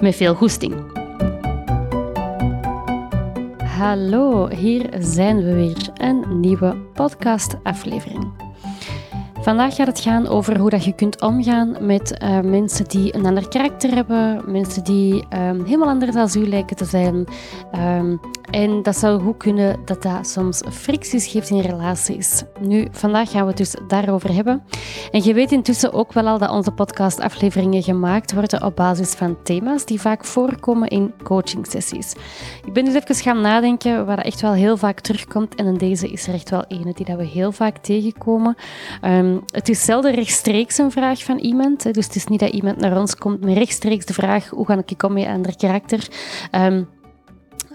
Met veel goesting. Hallo, hier zijn we weer. Een nieuwe podcastaflevering. Vandaag gaat het gaan over hoe dat je kunt omgaan met uh, mensen die een ander karakter hebben, mensen die um, helemaal anders als u lijken te zijn. Um, en dat zou goed kunnen dat dat soms fricties geeft in relaties. Nu, vandaag gaan we het dus daarover hebben. En je weet intussen ook wel al dat onze podcastafleveringen gemaakt worden op basis van thema's die vaak voorkomen in coachingsessies. Ik ben dus even gaan nadenken waar dat echt wel heel vaak terugkomt. En in deze is er echt wel ene die dat we heel vaak tegenkomen. Um, het is zelden rechtstreeks een vraag van iemand. Dus het is niet dat iemand naar ons komt met rechtstreeks de vraag hoe ga ik om met ander karakter. Um,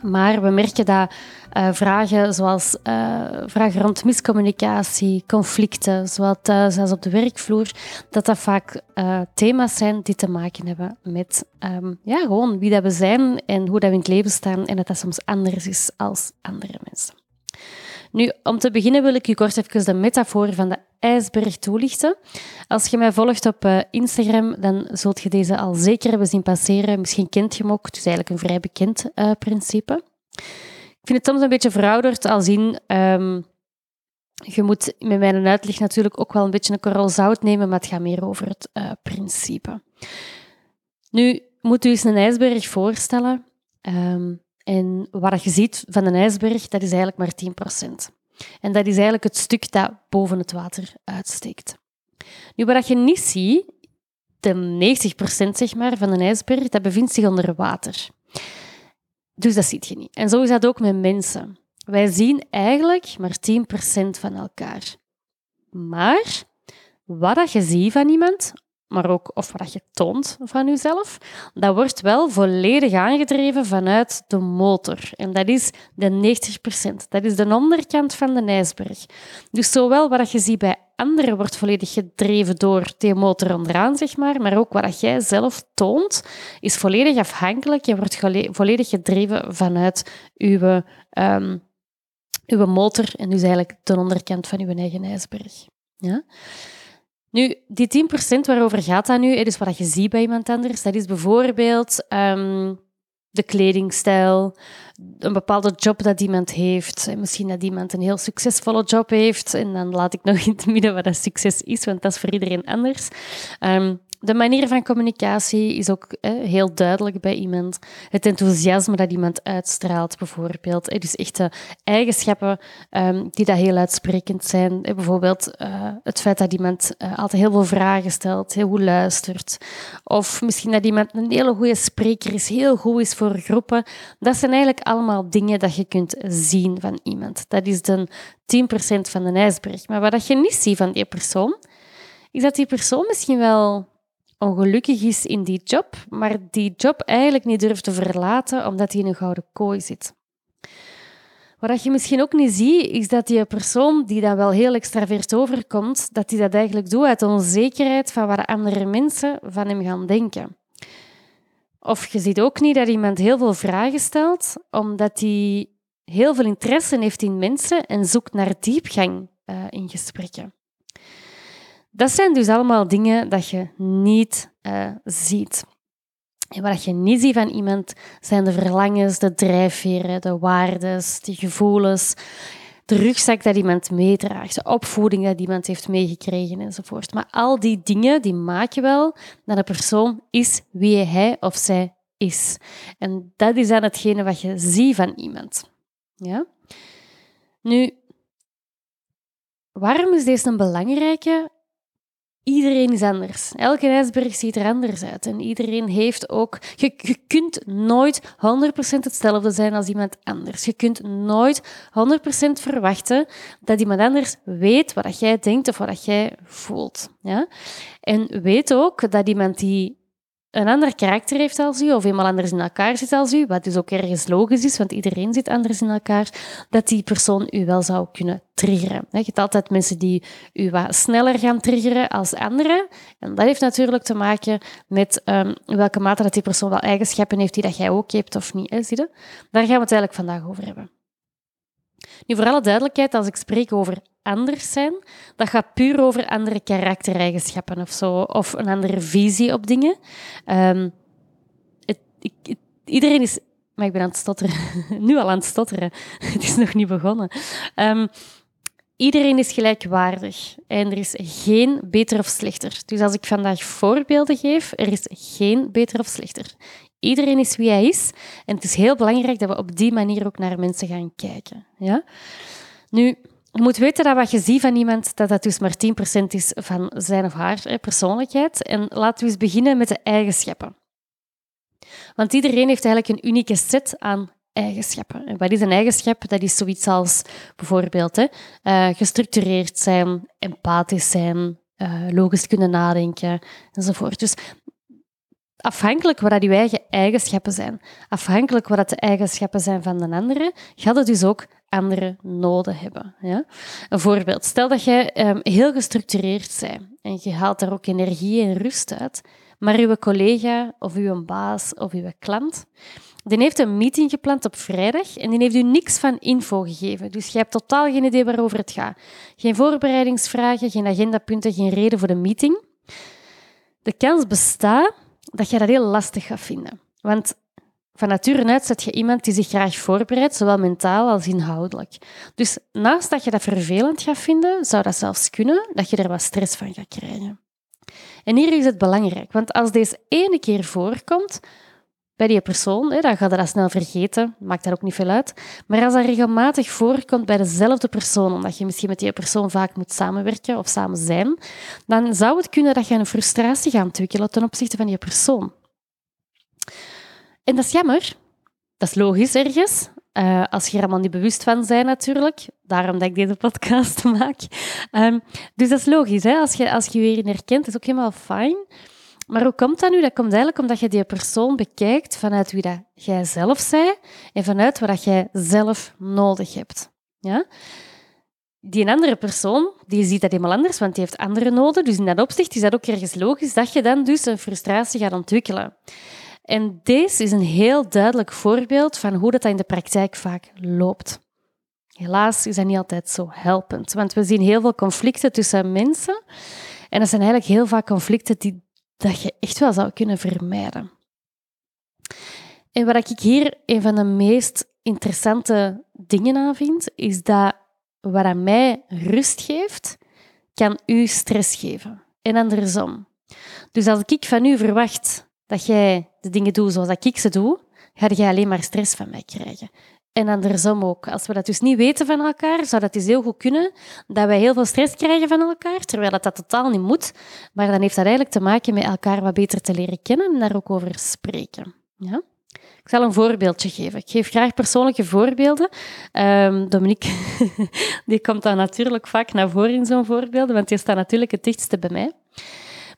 maar we merken dat uh, vragen zoals uh, vragen rond miscommunicatie, conflicten, zowel thuis als op de werkvloer, dat dat vaak uh, thema's zijn die te maken hebben met um, ja, gewoon wie dat we zijn en hoe dat we in het leven staan en dat dat soms anders is als andere mensen. Nu, om te beginnen wil ik u kort even de metafoor van de ijsberg toelichten. Als je mij volgt op uh, Instagram, dan zult je deze al zeker hebben zien passeren. Misschien kent je hem ook. Het is eigenlijk een vrij bekend uh, principe. Ik vind het soms een beetje verouderd als in... Um, je moet met mijn uitleg natuurlijk ook wel een beetje een korrel zout nemen, maar het gaat meer over het uh, principe. Nu, moet u eens een ijsberg voorstellen. Um, en wat je ziet van een ijsberg, dat is eigenlijk maar 10%. En dat is eigenlijk het stuk dat boven het water uitsteekt. Nu, wat je niet ziet, de 90% zeg maar, van een ijsberg, dat bevindt zich onder water. Dus dat zie je niet. En zo is dat ook met mensen. Wij zien eigenlijk maar 10% van elkaar. Maar wat je ziet van iemand, maar ook of wat je toont van jezelf, dat wordt wel volledig aangedreven vanuit de motor. En dat is de 90%. Dat is de onderkant van de ijsberg. Dus zowel wat je ziet bij anderen wordt volledig gedreven door die motor onderaan, zeg maar, maar ook wat jij zelf toont, is volledig afhankelijk en wordt volledig gedreven vanuit uw, um, uw motor en dus eigenlijk de onderkant van uw eigen ijsberg. Ja? Nu, die 10% waarover gaat dat nu? Dus wat je ziet bij iemand anders, dat is bijvoorbeeld um, de kledingstijl, een bepaalde job dat iemand heeft. Misschien dat iemand een heel succesvolle job heeft. En dan laat ik nog in het midden wat dat succes is, want dat is voor iedereen anders. Um, de manier van communicatie is ook heel duidelijk bij iemand. Het enthousiasme dat iemand uitstraalt, bijvoorbeeld. Dus echt de eigenschappen um, die dat heel uitsprekend zijn. bijvoorbeeld uh, het feit dat iemand uh, altijd heel veel vragen stelt, heel goed luistert. Of misschien dat iemand een hele goede spreker is, heel goed is voor groepen. Dat zijn eigenlijk allemaal dingen dat je kunt zien van iemand. Dat is de 10% van de ijsberg. Maar wat je niet ziet van die persoon, is dat die persoon misschien wel ongelukkig is in die job, maar die job eigenlijk niet durft te verlaten omdat hij in een gouden kooi zit. Wat je misschien ook niet ziet, is dat die persoon die dan wel heel extravert overkomt, dat hij dat eigenlijk doet uit onzekerheid van wat andere mensen van hem gaan denken. Of je ziet ook niet dat iemand heel veel vragen stelt, omdat hij heel veel interesse heeft in mensen en zoekt naar diepgang uh, in gesprekken. Dat zijn dus allemaal dingen dat je niet uh, ziet. En wat je niet ziet van iemand zijn de verlangens, de drijfveren, de waardes, de gevoelens, de rugzak dat iemand meedraagt, de opvoeding dat iemand heeft meegekregen enzovoort. Maar al die dingen die maken wel dat een persoon is wie hij of zij is. En dat is dan hetgene wat je ziet van iemand. Ja? Nu, waarom is deze een belangrijke? Iedereen is anders. Elke ijsberg ziet er anders uit. En iedereen heeft ook. Je, kunt nooit 100% hetzelfde zijn als iemand anders. Je kunt nooit 100% verwachten dat iemand anders weet wat jij denkt of wat jij voelt. Ja? En weet ook dat iemand die een ander karakter heeft als u, of eenmaal anders in elkaar zit als u, wat dus ook ergens logisch is, want iedereen zit anders in elkaar, dat die persoon u wel zou kunnen triggeren. Je hebt altijd mensen die u wat sneller gaan triggeren als anderen. En dat heeft natuurlijk te maken met um, welke mate dat die persoon wel eigenschappen heeft die dat jij ook hebt of niet. Hè, zie je? Daar gaan we het eigenlijk vandaag over hebben. Nu, voor alle duidelijkheid, als ik spreek over anders zijn, dat gaat puur over andere karaktereigenschappen of zo, of een andere visie op dingen. Um, het, ik, iedereen is... Maar ik ben aan het stotteren. nu al aan het stotteren. het is nog niet begonnen. Um, iedereen is gelijkwaardig en er is geen beter of slechter. Dus als ik vandaag voorbeelden geef, er is geen beter of slechter. Iedereen is wie hij is en het is heel belangrijk dat we op die manier ook naar mensen gaan kijken. Ja? Nu, je moet weten dat wat je ziet van iemand, dat dat dus maar 10% is van zijn of haar persoonlijkheid. En laten we eens beginnen met de eigenschappen. Want iedereen heeft eigenlijk een unieke set aan eigenschappen. En wat is een eigenschap? Dat is zoiets als bijvoorbeeld hè, uh, gestructureerd zijn, empathisch zijn, uh, logisch kunnen nadenken enzovoort. Dus afhankelijk wat je eigen eigenschappen zijn, afhankelijk wat de eigenschappen zijn van de andere, gaat het dus ook andere noden hebben. Ja? Een voorbeeld. Stel dat jij um, heel gestructureerd bent en je haalt daar ook energie en rust uit, maar uw collega of uw baas of uw klant, die heeft een meeting gepland op vrijdag en die heeft u niks van info gegeven. Dus je hebt totaal geen idee waarover het gaat. Geen voorbereidingsvragen, geen agendapunten, geen reden voor de meeting. De kans bestaat dat je dat heel lastig gaat vinden. Want van nature uit zet je iemand die zich graag voorbereidt, zowel mentaal als inhoudelijk. Dus naast dat je dat vervelend gaat vinden, zou dat zelfs kunnen dat je er wat stress van gaat krijgen. En hier is het belangrijk, want als deze ene keer voorkomt bij die persoon, dan gaat dat snel vergeten, maakt dat ook niet veel uit. Maar als dat regelmatig voorkomt bij dezelfde persoon, omdat je misschien met die persoon vaak moet samenwerken of samen zijn, dan zou het kunnen dat je een frustratie gaat ontwikkelen ten opzichte van die persoon. En dat is jammer. Dat is logisch ergens. Uh, als je er allemaal niet bewust van bent, natuurlijk. Daarom dat ik deze podcast maak. Um, dus dat is logisch. Hè? Als, je, als je weer herkent, is ook helemaal fijn. Maar hoe komt dat nu? Dat komt eigenlijk omdat je die persoon bekijkt vanuit wie dat jij zelf zij en vanuit wat jij zelf nodig hebt. Ja? Die andere persoon, die ziet dat helemaal anders, want die heeft andere noden. Dus in dat opzicht is dat ook ergens logisch dat je dan dus een frustratie gaat ontwikkelen. En deze is een heel duidelijk voorbeeld van hoe dat in de praktijk vaak loopt. Helaas is dat niet altijd zo helpend, want we zien heel veel conflicten tussen mensen. En dat zijn eigenlijk heel vaak conflicten die dat je echt wel zou kunnen vermijden. En wat ik hier een van de meest interessante dingen aan vind, is dat wat aan mij rust geeft, kan u stress geven. En andersom. Dus als ik van u verwacht dat jij de dingen doet zoals ik ze doe, ga je alleen maar stress van mij krijgen. En andersom ook. Als we dat dus niet weten van elkaar, zou dat dus heel goed kunnen dat wij heel veel stress krijgen van elkaar, terwijl dat, dat totaal niet moet. Maar dan heeft dat eigenlijk te maken met elkaar wat beter te leren kennen en daar ook over spreken. Ja? Ik zal een voorbeeldje geven. Ik geef graag persoonlijke voorbeelden. Um, Dominique, die komt dan natuurlijk vaak naar voren in zo'n voorbeelden, want die staat natuurlijk het dichtste bij mij.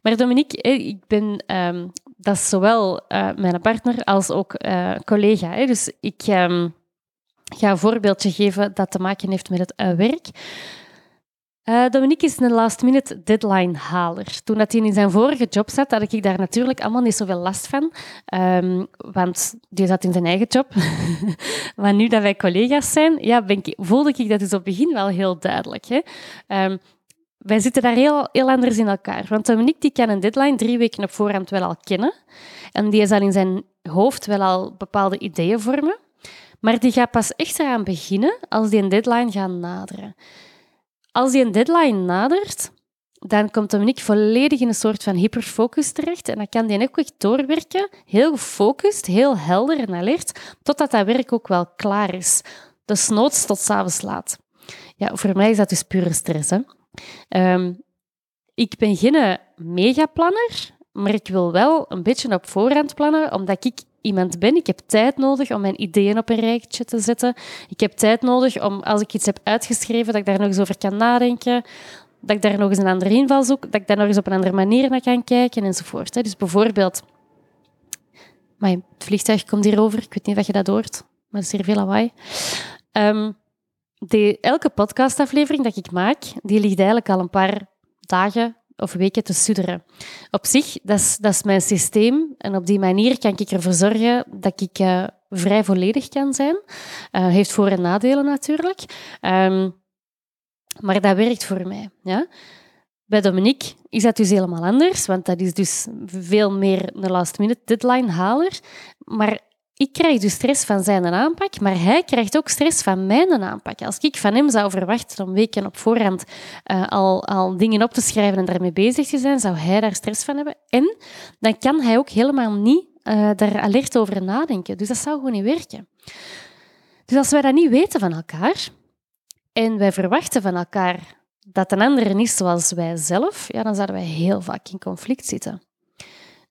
Maar Dominique, ik ben, um, dat is zowel uh, mijn partner als ook uh, collega. Hè. Dus ik um, ga een voorbeeldje geven dat te maken heeft met het uh, werk. Dominique is een last-minute deadline-haler. Toen dat hij in zijn vorige job zat, had ik daar natuurlijk allemaal niet zoveel last van. Um, want die zat in zijn eigen job. maar nu dat wij collega's zijn, ja, voelde ik dat dus op het begin wel heel duidelijk. Hè. Um, wij zitten daar heel, heel anders in elkaar. Want Dominique die kan een deadline drie weken op voorhand wel al kennen. En die zal in zijn hoofd wel al bepaalde ideeën vormen. Maar die gaat pas echt eraan beginnen als die een deadline gaat naderen. Als die een deadline nadert, dan komt Dominique volledig in een soort van hyperfocus terecht. En dan kan die ook echt doorwerken, heel gefocust, heel helder en alert, totdat dat werk ook wel klaar is. Dus noods tot s'avonds laat. Ja, voor mij is dat dus pure stress. Hè? Um, ik ben geen megaplanner, maar ik wil wel een beetje op voorhand plannen, omdat ik iemand ben. Ik heb tijd nodig om mijn ideeën op een rijtje te zetten. Ik heb tijd nodig om, als ik iets heb uitgeschreven, dat ik daar nog eens over kan nadenken. Dat ik daar nog eens een andere inval zoek. Dat ik daar nog eens op een andere manier naar kan kijken, enzovoort. Dus bijvoorbeeld, Maar het vliegtuig komt hierover. Ik weet niet of je dat hoort, maar er is hier veel lawaai. Ehm, elke podcastaflevering dat ik maak, die ligt eigenlijk al een paar dagen of weken te sudderen. Op zich, dat is, dat is mijn systeem. En op die manier kan ik ervoor zorgen dat ik uh, vrij volledig kan zijn. Uh, heeft voor- en nadelen natuurlijk. Um, maar dat werkt voor mij. Ja? Bij Dominique is dat dus helemaal anders, want dat is dus veel meer een last-minute deadline-haler. Maar ik krijg dus stress van zijn aanpak, maar hij krijgt ook stress van mijn aanpak. Als ik van hem zou verwachten om weken op voorhand uh, al, al dingen op te schrijven en daarmee bezig te zijn, zou hij daar stress van hebben. En dan kan hij ook helemaal niet uh, daar alert over nadenken. Dus dat zou gewoon niet werken. Dus als wij dat niet weten van elkaar en wij verwachten van elkaar dat een ander is zoals wij zelf, ja, dan zouden wij heel vaak in conflict zitten.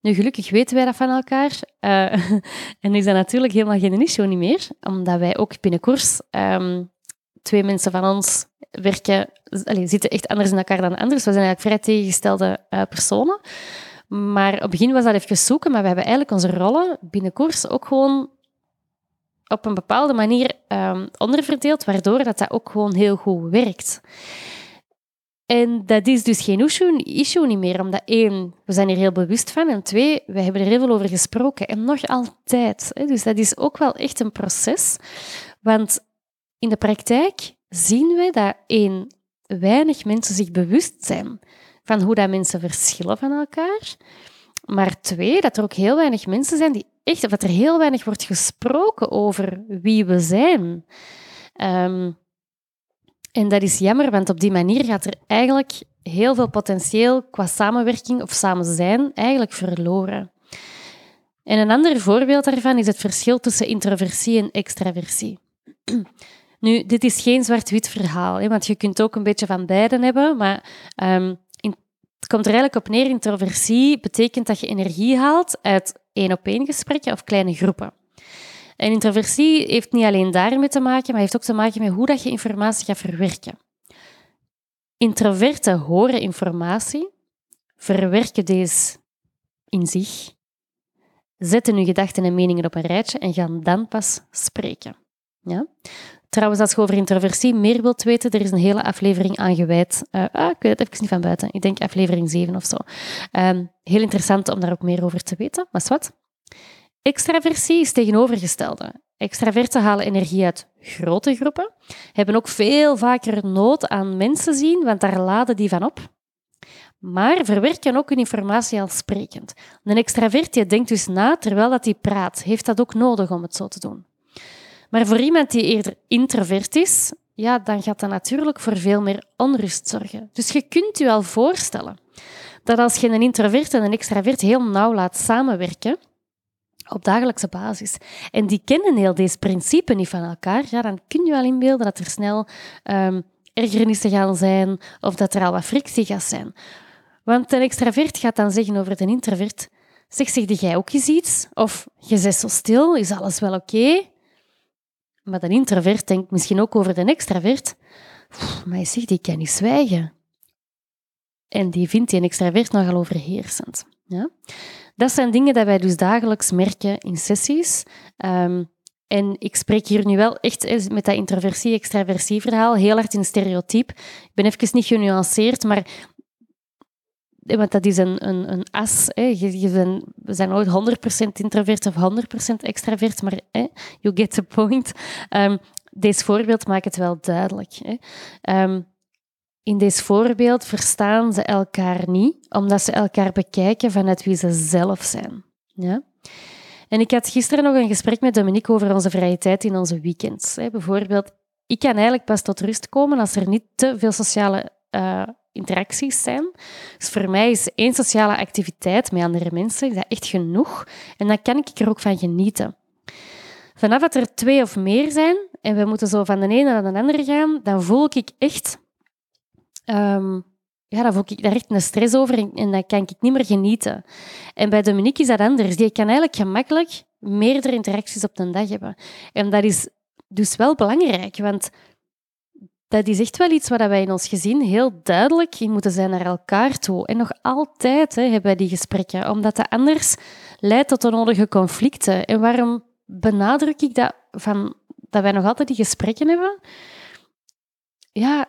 Nu, gelukkig weten wij dat van elkaar. Uh, en is dat natuurlijk helemaal geen issue niet meer, omdat wij ook binnen koers, um, twee mensen van ons werken, allez, zitten echt anders in elkaar dan anders. We zijn eigenlijk vrij tegengestelde uh, personen. Maar op het begin was dat even zoeken, maar we hebben eigenlijk onze rollen binnen koers ook gewoon op een bepaalde manier um, onderverdeeld, waardoor dat, dat ook gewoon heel goed werkt. En dat is dus geen issue, issue niet meer, omdat één, we zijn er heel bewust van, en twee, we hebben er heel veel over gesproken, en nog altijd. Hè. Dus dat is ook wel echt een proces, want in de praktijk zien we dat één, weinig mensen zich bewust zijn van hoe dat mensen verschillen van elkaar, maar twee, dat er ook heel weinig mensen zijn die echt, dat er heel weinig wordt gesproken over wie we zijn. Um, en dat is jammer, want op die manier gaat er eigenlijk heel veel potentieel qua samenwerking of samen zijn eigenlijk verloren. En een ander voorbeeld daarvan is het verschil tussen introversie en extraversie. Nu, dit is geen zwart-wit verhaal, hè, want je kunt ook een beetje van beide hebben, maar in, het komt er eigenlijk op neer, introversie betekent dat je energie haalt uit één-op-één gesprekken of kleine groepen. En introversie heeft niet alleen daarmee te maken, maar heeft ook te maken met hoe dat je informatie gaat verwerken. Introverten horen informatie, verwerken deze in zich, zetten hun gedachten en meningen op een rijtje en gaan dan pas spreken. Ja? Trouwens, als je over introversie meer wilt weten, er is een hele aflevering aan gewijd. Uh, ah, ik weet het even niet van buiten. Ik denk aflevering 7 of zo. Um, heel interessant om daar ook meer over te weten. Maar wat? Extraversie is tegenovergestelde. Extraverten halen energie uit grote groepen, hebben ook veel vaker nood aan mensen zien, want daar laden die van op. Maar verwerken ook hun informatie al sprekend. Een extravert die denkt dus na terwijl dat hij praat, heeft dat ook nodig om het zo te doen. Maar voor iemand die eerder introvert is, ja, dan gaat dat natuurlijk voor veel meer onrust zorgen. Dus je kunt je wel voorstellen dat als je een introvert en een extravert heel nauw laat samenwerken, op dagelijkse basis. En die kennen heel deze principes niet van elkaar, ja, dan kun je wel inbeelden dat er snel um, ergernissen gaan zijn of dat er al wat frictie gaat zijn. Want een extravert gaat dan zeggen over een introvert, zeg, zeg jij ook eens iets? Of je zit zo stil, is alles wel oké? Maar een introvert denkt misschien ook over de extravert, maar je zegt, die kan niet zwijgen. En die vindt die een extravert nogal overheersend. Ja? Dat zijn dingen die wij dus dagelijks merken in sessies. Um, en ik spreek hier nu wel echt met dat introversie-extraversie verhaal heel hard in stereotype. Ik ben even niet genuanceerd, maar want dat is een, een, een as. Hè. Je, we zijn nooit 100% introvert of 100% extravert, maar hè, you get the point. Um, deze voorbeeld maakt het wel duidelijk. Hè. Um, in deze voorbeeld verstaan ze elkaar niet, omdat ze elkaar bekijken vanuit wie ze zelf zijn. Ja? En ik had gisteren nog een gesprek met Dominique over onze vrije tijd in onze weekends. Bijvoorbeeld, ik kan eigenlijk pas tot rust komen als er niet te veel sociale uh, interacties zijn. Dus voor mij is één sociale activiteit met andere mensen dat echt genoeg. En dan kan ik er ook van genieten. Vanaf dat er twee of meer zijn en we moeten zo van de ene naar de andere gaan, dan voel ik echt Um, ja, dan voel ik daar echt een stress over en, dan kan ik niet meer genieten. En bij Dominique is dat anders. Die kan eigenlijk gemakkelijk meerdere interacties op een dag hebben. En dat is dus wel belangrijk, want dat is echt wel iets waar wij in ons gezin heel duidelijk moeten zijn naar elkaar toe. En nog altijd hè, hebben wij die gesprekken, omdat dat anders leidt tot onnodige conflicten. En waarom benadruk ik dat, van, dat wij nog altijd die gesprekken hebben? Ja,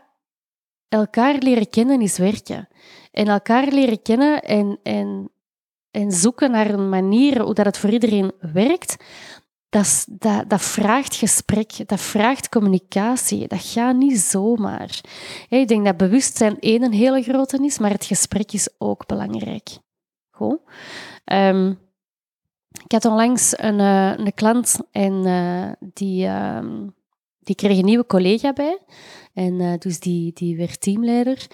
elkaar leren kennen is werken. En elkaar leren kennen en, en, en zoeken naar een manier hoe dat het voor iedereen werkt, dat, dat, dat, vraagt gesprek, dat vraagt communicatie. Dat gaat niet zomaar. Ik denk dat bewustzijn één een hele grote is, maar het gesprek is ook belangrijk. Goed. Um, ik had onlangs een, uh, een klant en uh, die, uh, die kreeg een nieuwe collega bij. En uh, dus die, die werd teamleider.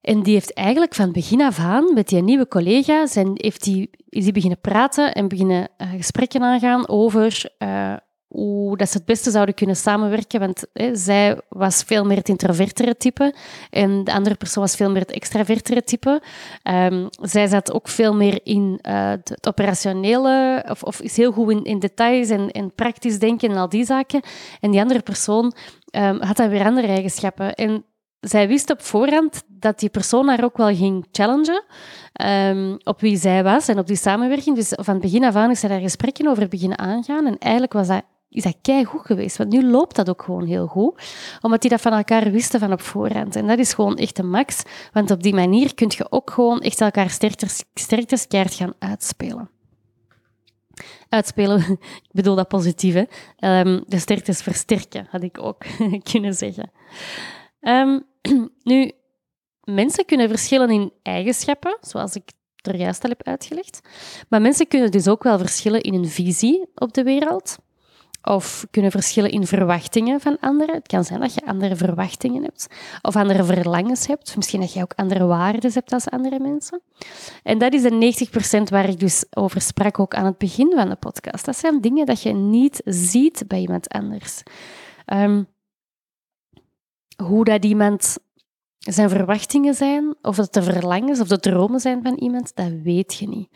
En die heeft eigenlijk van begin af aan met die nieuwe collega, zijn, heeft die, is die beginnen praten en beginnen uh, gesprekken aangaan over uh, hoe dat ze het beste zouden kunnen samenwerken. Want hè, zij was veel meer het introvertere type en de andere persoon was veel meer het extravertere type. Um, zij zat ook veel meer in uh, het operationele, of, of, is heel goed in, in details en, praktisch denken en al die zaken. En die andere persoon um, had dan weer andere eigenschappen. En zij wist op voorhand dat die persoon haar ook wel ging challengen um, op wie zij was en op die samenwerking. Dus van begin af aan is zij daar gesprekken over beginnen aangaan. En eigenlijk was dat, is dat goed geweest. Want nu loopt dat ook gewoon heel goed. Omdat die dat van elkaar wisten van op voorhand. En dat is gewoon echt een max. Want op die manier kun je ook gewoon echt elkaar sterktes, sterktes keihard gaan uitspelen. Uitspelen, ik bedoel dat positief, hè. Um, de sterktes versterken, had ik ook kunnen zeggen. Um, nu, mensen kunnen verschillen in eigenschappen, zoals ik er juist al heb uitgelegd. Maar mensen kunnen dus ook wel verschillen in een visie op de wereld. Of kunnen verschillen in verwachtingen van anderen. Het kan zijn dat je andere verwachtingen hebt. Of andere verlangens hebt. Misschien dat je ook andere waarden hebt als andere mensen. En dat is de 90% waar ik dus over sprak ook aan het begin van de podcast. Dat zijn dingen dat je niet ziet bij iemand anders. Um, hoe dat iemand zijn verwachtingen zijn, of dat de verlangens of de dromen zijn van iemand, dat weet je niet.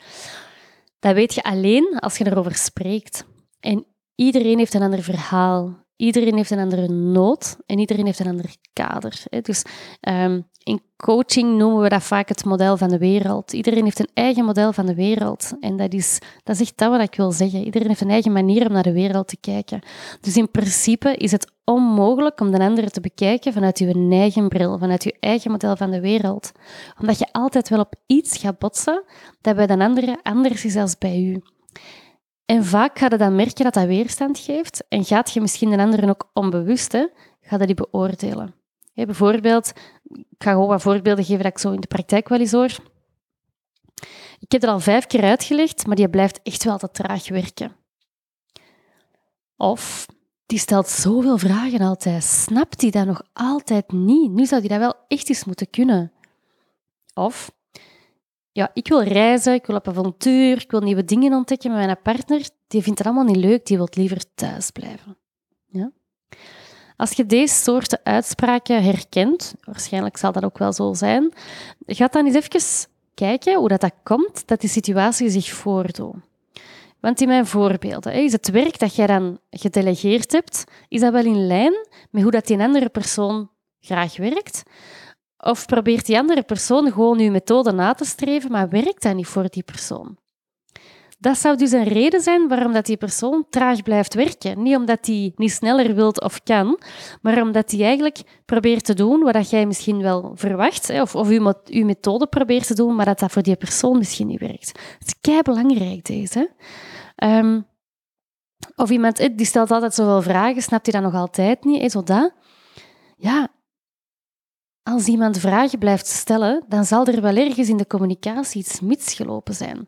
Dat weet je alleen als je erover spreekt. En iedereen heeft een ander verhaal. Iedereen heeft een andere nood en iedereen heeft een ander kader. Dus um, in coaching noemen we dat vaak het model van de wereld. Iedereen heeft een eigen model van de wereld. En dat is, dat is echt dat wat ik wil zeggen. Iedereen heeft een eigen manier om naar de wereld te kijken. Dus in principe is het onmogelijk om de andere te bekijken vanuit je eigen bril, vanuit je eigen model van de wereld. Omdat je altijd wel op iets gaat botsen dat bij de andere anders is als bij u. En vaak ga je dan merken dat dat weerstand geeft en gaat je misschien de anderen ook onbewust, hè, ga je die beoordelen. bijvoorbeeld, ik ga gewoon wat voorbeelden geven dat ik zo in de praktijk wel eens hoor. Ik heb er al vijf keer uitgelegd, maar die blijft echt wel te traag werken. Of die stelt zoveel vragen altijd. Snapt hij dat nog altijd niet? Nu zou hij dat wel echt eens moeten kunnen. Of, ja, ik wil reizen, ik wil op avontuur, ik wil nieuwe dingen ontdekken met mijn partner. Die vindt het allemaal niet leuk, die wil liever thuis blijven. Ja? Als je deze soorten uitspraken herkent, waarschijnlijk zal dat ook wel zo zijn, ga dan eens even kijken hoe dat, dat komt dat die situatie zich voordoet. Want in mijn voorbeelden, is het werk dat jij dan gedelegeerd hebt, is dat wel in lijn met hoe dat die andere persoon graag werkt? Of probeert die andere persoon gewoon uw methode na te streven, maar werkt dat niet voor die persoon? Dat zou dus een reden zijn waarom dat die persoon traag blijft werken. Niet omdat hij niet sneller wilt of kan, maar omdat hij eigenlijk probeert te doen wat jij misschien wel verwacht, of, of uw, uw methode probeert te doen, maar dat dat voor die persoon misschien niet werkt. Het is kei belangrijk deze. Um, of iemand eh, die stelt altijd zoveel vragen, snapt hij dat nog altijd niet? Is dat? Ja, als iemand vragen blijft stellen, dan zal er wel ergens in de communicatie iets misgelopen zijn.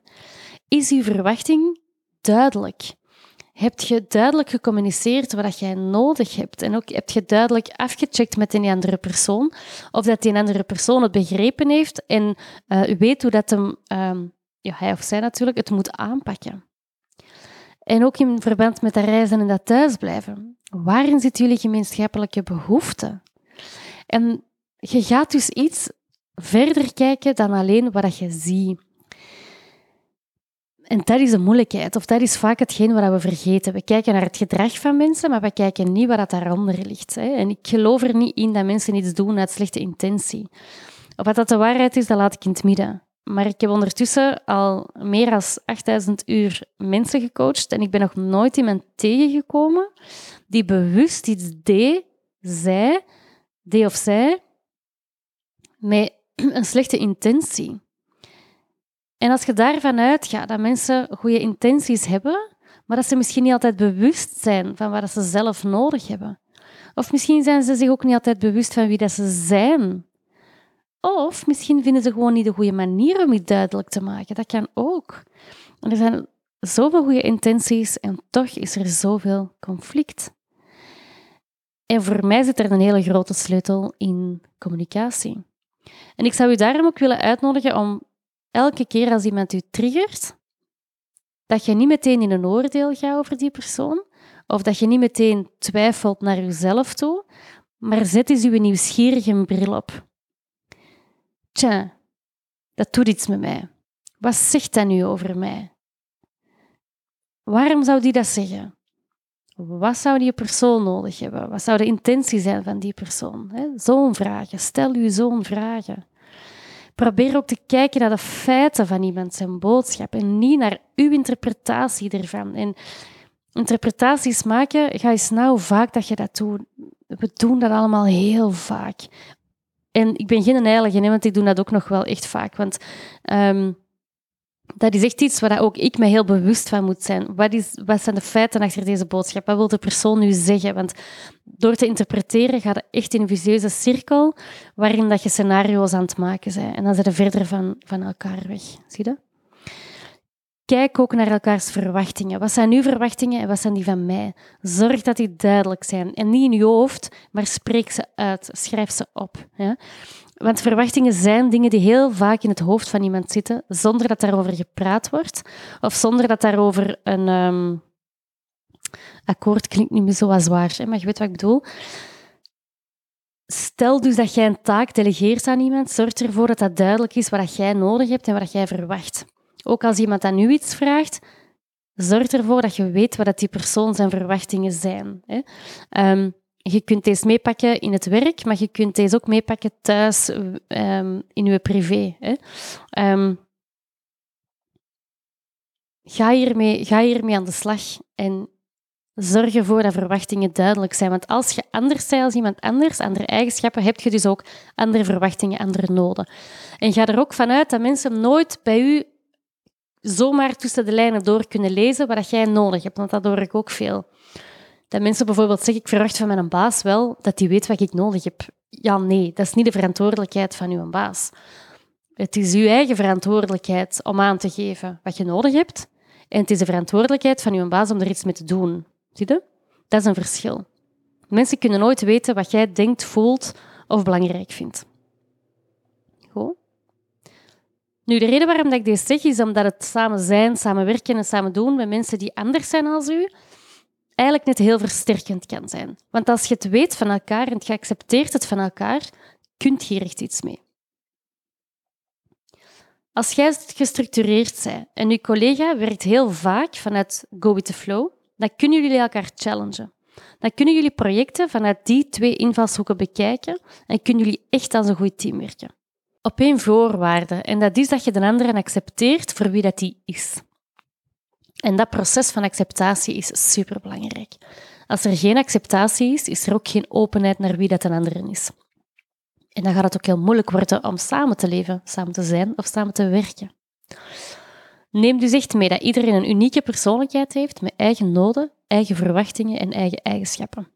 Is uw verwachting duidelijk? Heb je duidelijk gecommuniceerd wat jij nodig hebt? En ook heb je duidelijk afgecheckt met een andere persoon of dat die andere persoon het begrepen heeft en uh, weet hoe dat hem, uh, ja, hij of zij natuurlijk, het moet aanpakken? En ook in verband met dat reizen en dat thuisblijven. Waarin zit jullie gemeenschappelijke behoefte? En je gaat dus iets verder kijken dan alleen wat je ziet. en dat is de moeilijkheid, of dat is vaak hetgeen wat we vergeten. We kijken naar het gedrag van mensen, maar we kijken niet wat daaronder ligt. Hè. En ik geloof er niet in dat mensen iets doen uit slechte intentie. Of wat dat de waarheid is, dat laat ik in het midden. Maar ik heb ondertussen al meer dan 8000 uur mensen gecoacht en ik ben nog nooit iemand tegengekomen die bewust iets deed, zei, deed of zei, met een slechte intentie. En als je daarvan uitgaat dat mensen goede intenties hebben, maar dat ze misschien niet altijd bewust zijn van wat ze zelf nodig hebben. Of misschien zijn ze zich ook niet altijd bewust van wie dat ze zijn. Of misschien vinden ze gewoon niet de goede manier om het duidelijk te maken. Dat kan ook. er zijn zoveel goede intenties en toch is er zoveel conflict. En voor mij zit er een hele grote sleutel in communicatie. En ik zou u daarom ook willen uitnodigen om elke keer als iemand u triggert, dat je niet meteen in een oordeel gaat over die persoon, of dat je niet meteen twijfelt naar jezelf toe, maar zet eens uw nieuwsgierige bril op. Tja, dat doet iets met mij. Wat zegt dat nu over mij? Waarom zou die dat zeggen? Wat zou die persoon nodig hebben? Wat zou de intentie zijn van die persoon? Zo'n vragen. Stel u zo'n vragen. Probeer ook te kijken naar de feiten van iemand zijn boodschap en niet naar uw interpretatie ervan. En interpretaties maken, ga eens nou vaak dat je dat doet. We doen dat allemaal heel vaak. En ik ben geen heilige, want ik doe dat ook nog wel echt vaak. Want um, dat is echt iets waar ook ik me heel bewust van moet zijn. Wat, is, wat zijn de feiten achter deze boodschap? Wat wil de persoon nu zeggen? Want door te interpreteren gaat het echt in een visieuze cirkel waarin dat je scenario's aan het maken bent. En dan zijn ze verder van, van elkaar weg. Zie je? Kijk ook naar elkaars verwachtingen. Wat zijn uw verwachtingen en wat zijn die van mij? Zorg dat die duidelijk zijn. En niet in je hoofd, maar spreek ze uit. Schrijf ze op. Want verwachtingen zijn dingen die heel vaak in het hoofd van iemand zitten, zonder dat daarover gepraat wordt, of zonder dat daarover een um, akkoord klinkt niet meer zo zwaar, hè, maar je weet wat ik bedoel. Stel dus dat jij een taak delegeert aan iemand, zorg ervoor dat dat duidelijk is wat jij nodig hebt en wat jij verwacht. Ook als iemand aan u iets vraagt, zorg ervoor dat je weet wat die persoon zijn verwachtingen zijn. Hè. Um, je kunt deze meepakken in het werk, maar je kunt deze ook meepakken thuis um, in je privé. Hè. Um, ga, hiermee, ga hiermee aan de slag en zorg ervoor dat verwachtingen duidelijk zijn. Want als je anders bent als iemand anders, andere eigenschappen, heb je dus ook andere verwachtingen, andere noden. En ga er ook vanuit dat mensen nooit bij u zomaar tussen de lijnen door kunnen lezen wat jij nodig hebt, want dat hoor ik ook veel. Dat mensen bijvoorbeeld zeggen, ik verwacht van mijn baas wel dat hij weet wat ik nodig heb. Ja, nee, dat is niet de verantwoordelijkheid van uw baas. Het is uw eigen verantwoordelijkheid om aan te geven wat je nodig hebt. En het is de verantwoordelijkheid van uw baas om er iets mee te doen. Zie je? Dat is een verschil. Mensen kunnen nooit weten wat jij denkt, voelt of belangrijk vindt. Goed? Nu, de reden waarom ik dit zeg, is omdat het samen zijn, samen werken en samen doen met mensen die anders zijn als u, eigenlijk net heel versterkend kan zijn. Want als je het weet van elkaar en je accepteert het van elkaar, kunt je er echt iets mee. Als jij gestructureerd bent en je collega werkt heel vaak vanuit go with the flow, dan kunnen jullie elkaar challengen. Dan kunnen jullie projecten vanuit die twee invalshoeken bekijken en kunnen jullie echt als een goed team werken. Op één voorwaarde, en dat is dat je de andere accepteert voor wie dat die is. En dat proces van acceptatie is superbelangrijk. Als er geen acceptatie is, is er ook geen openheid naar wie dat een ander is. En dan gaat het ook heel moeilijk worden om samen te leven, samen te zijn of samen te werken. Neem dus echt mee dat iedereen een unieke persoonlijkheid heeft met eigen noden, eigen verwachtingen en eigen eigenschappen.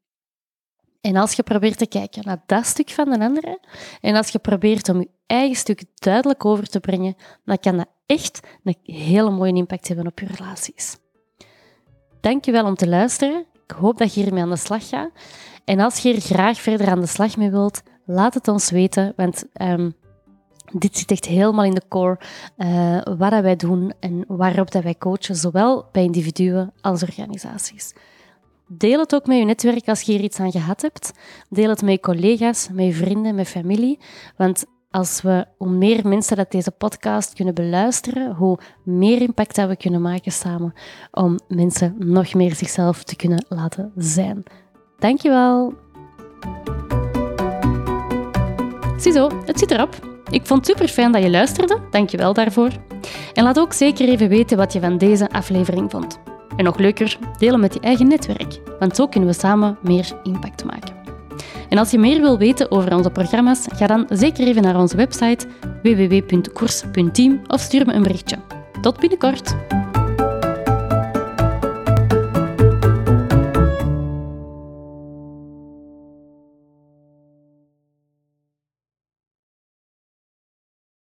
En als je probeert te kijken naar dat stuk van de andere, en als je probeert om je eigen stuk duidelijk over te brengen, dan kan dat echt een hele mooie impact hebben op je relaties. Dankjewel om te luisteren. Ik hoop dat je hiermee aan de slag gaat. En als je hier graag verder aan de slag mee wilt, laat het ons weten, want um, dit zit echt helemaal in de core uh, wat wij doen en waarop dat wij coachen, zowel bij individuen als organisaties. Deel het ook met je netwerk als je hier iets aan gehad hebt. Deel het met je collega's, met je vrienden, met familie. Want als we, hoe meer mensen dat deze podcast kunnen beluisteren, hoe meer impact dat we kunnen maken samen om mensen nog meer zichzelf te kunnen laten zijn. Dankjewel. Ziezo, het zit erop. Ik vond het super fijn dat je luisterde. Dankjewel daarvoor. En laat ook zeker even weten wat je van deze aflevering vond. En nog leuker, delen met je eigen netwerk, want zo kunnen we samen meer impact maken. En als je meer wil weten over onze programma's, ga dan zeker even naar onze website www.koers.team of stuur me een berichtje. Tot binnenkort!